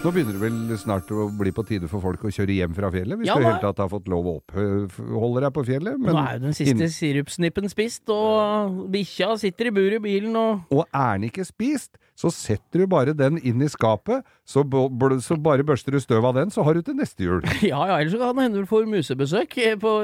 Nå begynner det vel snart å bli på tide for folk å kjøre hjem fra fjellet, hvis Ja, du i da- hele tatt har fått lov å oppholde deg på fjellet. men Nå er jo den siste sirupsnippen spist, og bikkja sitter i buret i bilen og Og er den ikke spist, så setter du bare den inn i skapet, så, så bare børster du støv av den, så har du til neste jul. Ja ja, ellers kan det hende du får musebesøk. eh, På,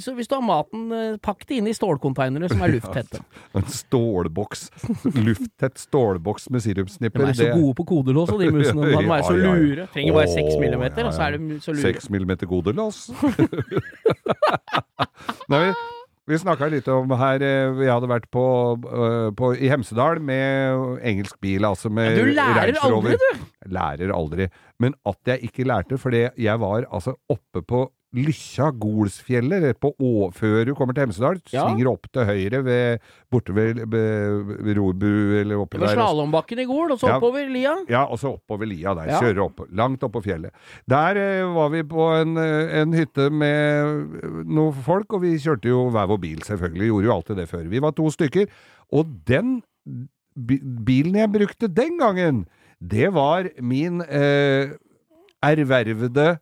så hvis du har maten, eh, pakk det inn i stålkonteinere som er lufttette. En stålboks, lufttett stålboks med De er så gode på kodelås, og de musene. De er så lure. Trenger bare seks Åh, millimeter, ja, og så er de så lure. Seks millimeter godelås. Nei, vi, snakka litt om her eh, Jeg hadde vært på, eh, på, i Hemsedal med engelsk bil, altså med du lærer aldri, du! Lærer aldri. Men at jeg ikke lærte, fordi jeg var altså oppe på Lykkja, Golsfjellet, rett på å, før du kommer til Hemsedal. Ja. Svinger opp til høyre ved, borte ved, ved, Rorbu, eller oppi der. slalåmbakken i Gol, og så Ja. oppover lia. Ja, og så oppover lia der. Ja. Kjører opp, langt opp på fjellet. Der eh, var vi på en, eh, en hytte med noen folk, og vi kjørte jo hver vår bil, selvfølgelig. Gjorde jo alltid det før. Vi var to stykker. Og den bilen jeg brukte den gangen, det var min eh, ervervede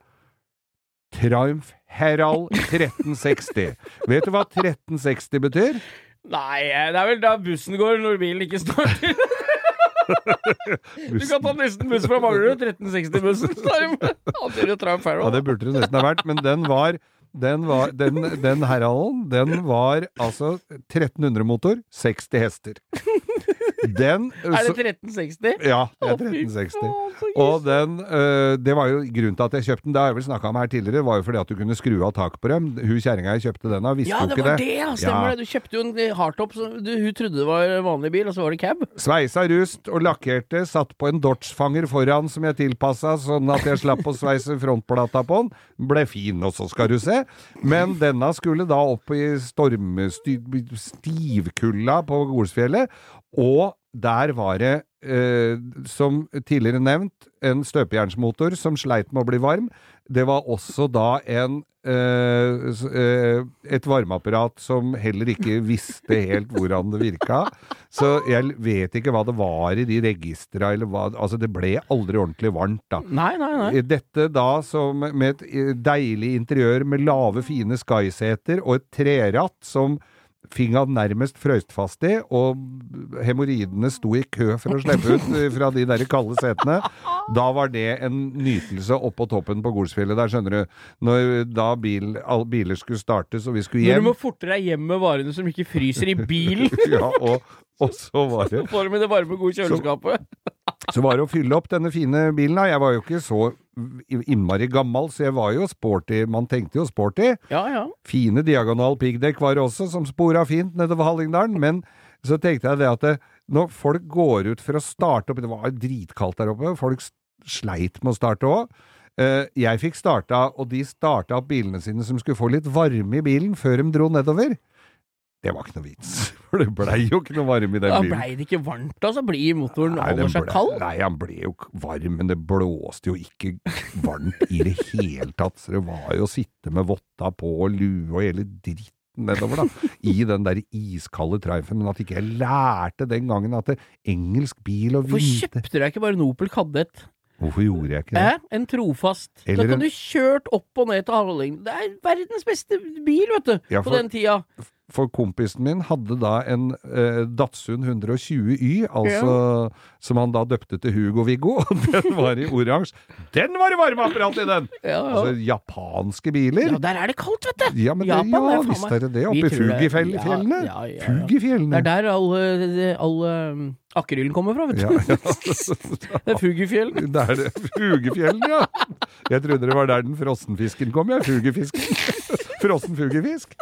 Triumph Herald 1360. Vet du hva 1360 betyr? Nei, det er vel da bussen går når bilen ikke starter. Du kan ta nesten buss fra Manglerud, 1360-bussen. Han kjører jo Triumph Ja, det burde det nesten ha vært, men den var den, var, den, den Heralden, den var altså 1300 motor, 60 hester. Den Er det 1360? Ja, det er 1360. Og den, uh, det var jo grunnen til at jeg kjøpte den, det har jeg vel snakka om her tidligere, var jo fordi at du kunne skru av taket på dem. Hun kjerringa jeg kjøpte den av, visste Ja, jo det ikke var det. det, ja. Stemmer Ja. det. Du kjøpte jo en hardtop. så du- Hun trodde det var vanlig bil, og så var det cab. Sveisa rust og lakkerte, satt på en Dodge-fanger foran som jeg tilpassa sånn at jeg slapp å sveise frontplata på den. Ble fin også, skal du se. Men denne skulle da opp i stormstivkulda på Golsfjellet, og der var det, eh, som tidligere nevnt, en støpejernsmotor som sleit med å bli varm. Det var også da en eh, eh, et varmeapparat som heller ikke visste helt hvordan det virka. Så jeg vet ikke hva det var i de registra, eller hva Altså, det ble aldri ordentlig varmt, da. Nei, nei, nei. Dette da som med et eh, deilig interiør med lave, fine skyseter og et treratt som finga nærmest frøst fast i, og hemoroidene sto i kø for å slippe ut eh, fra de der kalde setene. Da var det en nytelse oppå toppen på Golsfjellet der, skjønner du. Når da bil, all, biler skulle startes og vi skulle Når du må forte deg hjem med varene som ikke fryser i bilen. Ja, og, og så var det Får du med det varme, gode kjøleskapet. Så var det å fylle opp denne fine bilen. Jeg var jo ikke så innmari gammel, så jeg var jo sporty. Man tenkte jo sporty. Ja, ja. Fine diagonal piggdekk var det også, som spora fint nedover Hallingdalen. Men så tenkte jeg det at det, når folk går ut for å starte opp Det var dritkaldt der oppe. Folk sleit med å starte òg. Jeg fikk starta, og de starta opp bilene sine som skulle få litt varme i bilen før de dro nedover. Det var ikke noe vits, for det blei jo ikke noe varme i den Da bilen. blei det ikke varmt, altså? blir motoren holder seg kald. Nei, han ble jo varm, men det blåste jo ikke varmt i det hele tatt. Så det var jo å sitte med votta på og lue og hele dritten nedover, da. I den der iskalde Triumphen. Men at ikke jeg lærte den gangen at det, engelsk bil og Hvorfor kjøpte du deg ikke bare en Opel Kadett? Hvorfor gjorde jeg ikke det? Eh? En trofast. Eller da kan en- du kjørt opp og ned til Hallingdal. Det er verdens beste bil, vet du, Ja, på den tida. For kompisen min hadde da en eh, Datsun 120 Y, altså som han da døpte til Hugo-Viggo, den var i oransje. Den var det varmeapparat i den! Ja, ja. Altså japanske biler. ja, der er det kaldt, vet du! Ja, men det, ja, er visst er det det. Oppe i Fugifjellene. Ja, ja, ja, ja. Fugifjellene. Det er der alle, alle um, akryllen kommer fra, vet du. Ja, ja. Det er Fugifjell. Det er det. Fugefjellene, ja. Jeg trodde det var der den frossenfisken kom, ja. Fugefisken. Frossen fugefisk.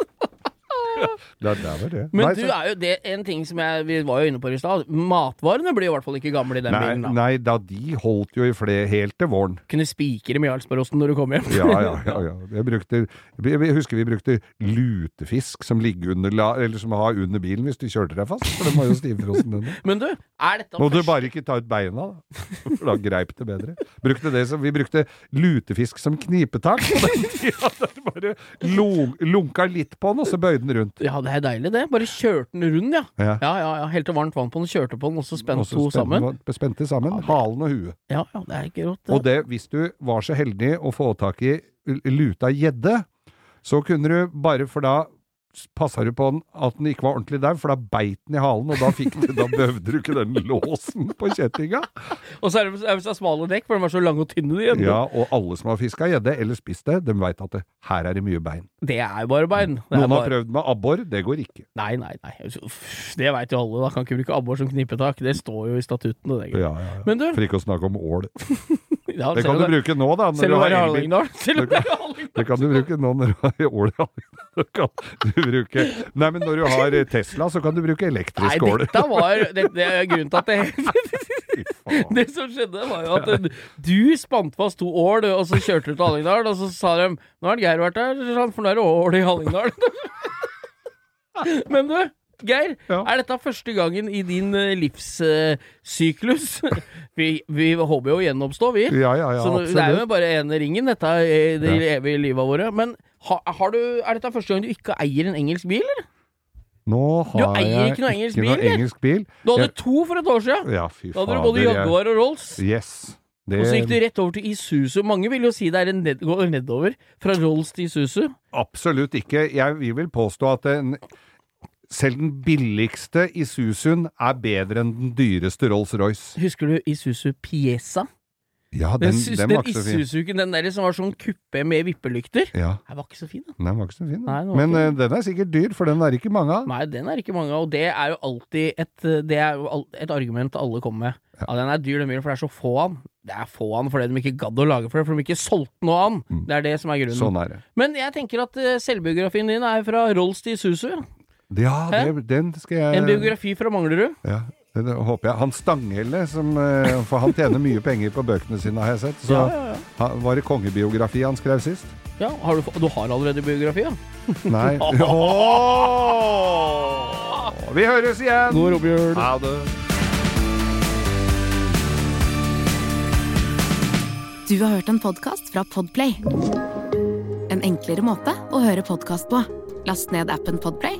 Det, det var det. Men Nei, du så- er jo det en ting som jeg, vi var jo inne på i stad. Matvarene blir i hvert fall ikke gamle i den Nei, bilen. da nei, da de holdt jo i flere helt til våren. Kunne spikre Jarlsbergosten når du kom hjem. Ja, ja, ja. ja. Jeg, brukte, jeg husker vi brukte lutefisk som ligger under som har under bilen hvis du kjørte deg fast. For den var jo stivfrossen, under. Men du, er dette Må du bare ikke ta ut beina, da. For da greip det bedre. Brukte det som, vi brukte lutefisk som knipetak på den tida. Bare lun- lunka litt på den, og så bøyde den rundt. Ja, det er deilig, det. Bare kjørte den rund, ja. Ja. Ja, ja, ja. Helte varmt vann på den, kjørte på den, og så spente to sammen. Spente sammen halen og huet. Ja, ja, det er ikke rått. Og det, hvis du var så heldig å få tak i luta gjedde, så kunne du bare, for da passa du på den at den ikke var ordentlig daud, for da beit den i halen, og da, du, da behøvde du ikke den låsen på kjettinga. Og så er det, er det så smale dekk, for de er så lange og tynne, de gjeddene. Ja, og alle som har fiska gjedde, eller spist det, de veit at det, her er det mye bein. Det er jo bare bein. Det Noen har bare... prøvd med abbor, det går ikke. Nei, nei, nei. Det veit jo alle. Da kan ikke bruke abbor som knipetak. Det står jo i statuttene. Det, Ja, ja, ja. Men du For ikke å snakke om ål. ja, Det kan du bruke nå, da. Når du har er. Hallingdal. Det kan du bruke nå når du har ål i Hallingdal. Nei, men når du har Tesla, så kan du bruke elektrisk ål. dette var det, det er grunnen til at det Det som skjedde, var jo at du spant fast to ål, og så kjørte du til Hallingdal, og så sa de 'Nå har Geir vært der, for nå er det ål i Hallingdal'. Men du, Geir, Ja. er dette første gangen i din eh, livssyklus? vi, vi håper jo å gjenoppstå, vi. Ja, ja, ja, så det er jo bare ene ringen, dette er det Ja. evige livet våre. Men ha, har du, er dette første gang du ikke eier en engelsk bil, eller? Nå har eier jeg ikke noe engelsk ikke bil, noe engelsk bil. Du hadde Jeg- to for et år siden. Ja, fy Da hadde fader. du både Jaguar og Rolls. Yes. Det, Og så gikk du rett over til Isuzu. Mange vil jo si det er en ned, går nedover. Fra Rolls til Isuzu. Absolutt ikke. Jeg vil påstå at den, selv den billigste Isuzuen er bedre enn den dyreste Rolls-Royce. Husker du Isuzu Piesa? Ja, Den, den, den var ikke så fin. Isuzuken, den der som var sånn kuppe med vippelykter. Ja, Den var ikke så fin, Da. den var ikke så fin. Nei, den Men ikke eh, den er sikkert dyr, for den er ikke mange av. Nei, den er ikke mange av, og det er jo alltid et, det er jo et argument alle kommer med. Ja, den er dyr, den bilen, for det er så få av den. Det er få av den fordi de ikke gadd å lage for det, for de ikke solgte noe av den. Mm. Det er det som er grunnen. Sånn er det. Men jeg tenker at eh, selvbiografien din er fra Rolls til Isuzu. Ja, det, den skal jeg En biografi fra Manglerud. Ja, det, det håper jeg. Han Stanghelle, som, eh, for han tjener mye penger på bøkene sine, har jeg sett. Så Ja, ja, ja. var det kongebiografi han skrev sist? Ja, har du, du har allerede biografi, ja? Nei. Åh! Vi høres igjen! God romjul. Ha det. Du har hørt en podkast fra Podplay. En enklere måte å høre podkast på. Last ned appen Podplay,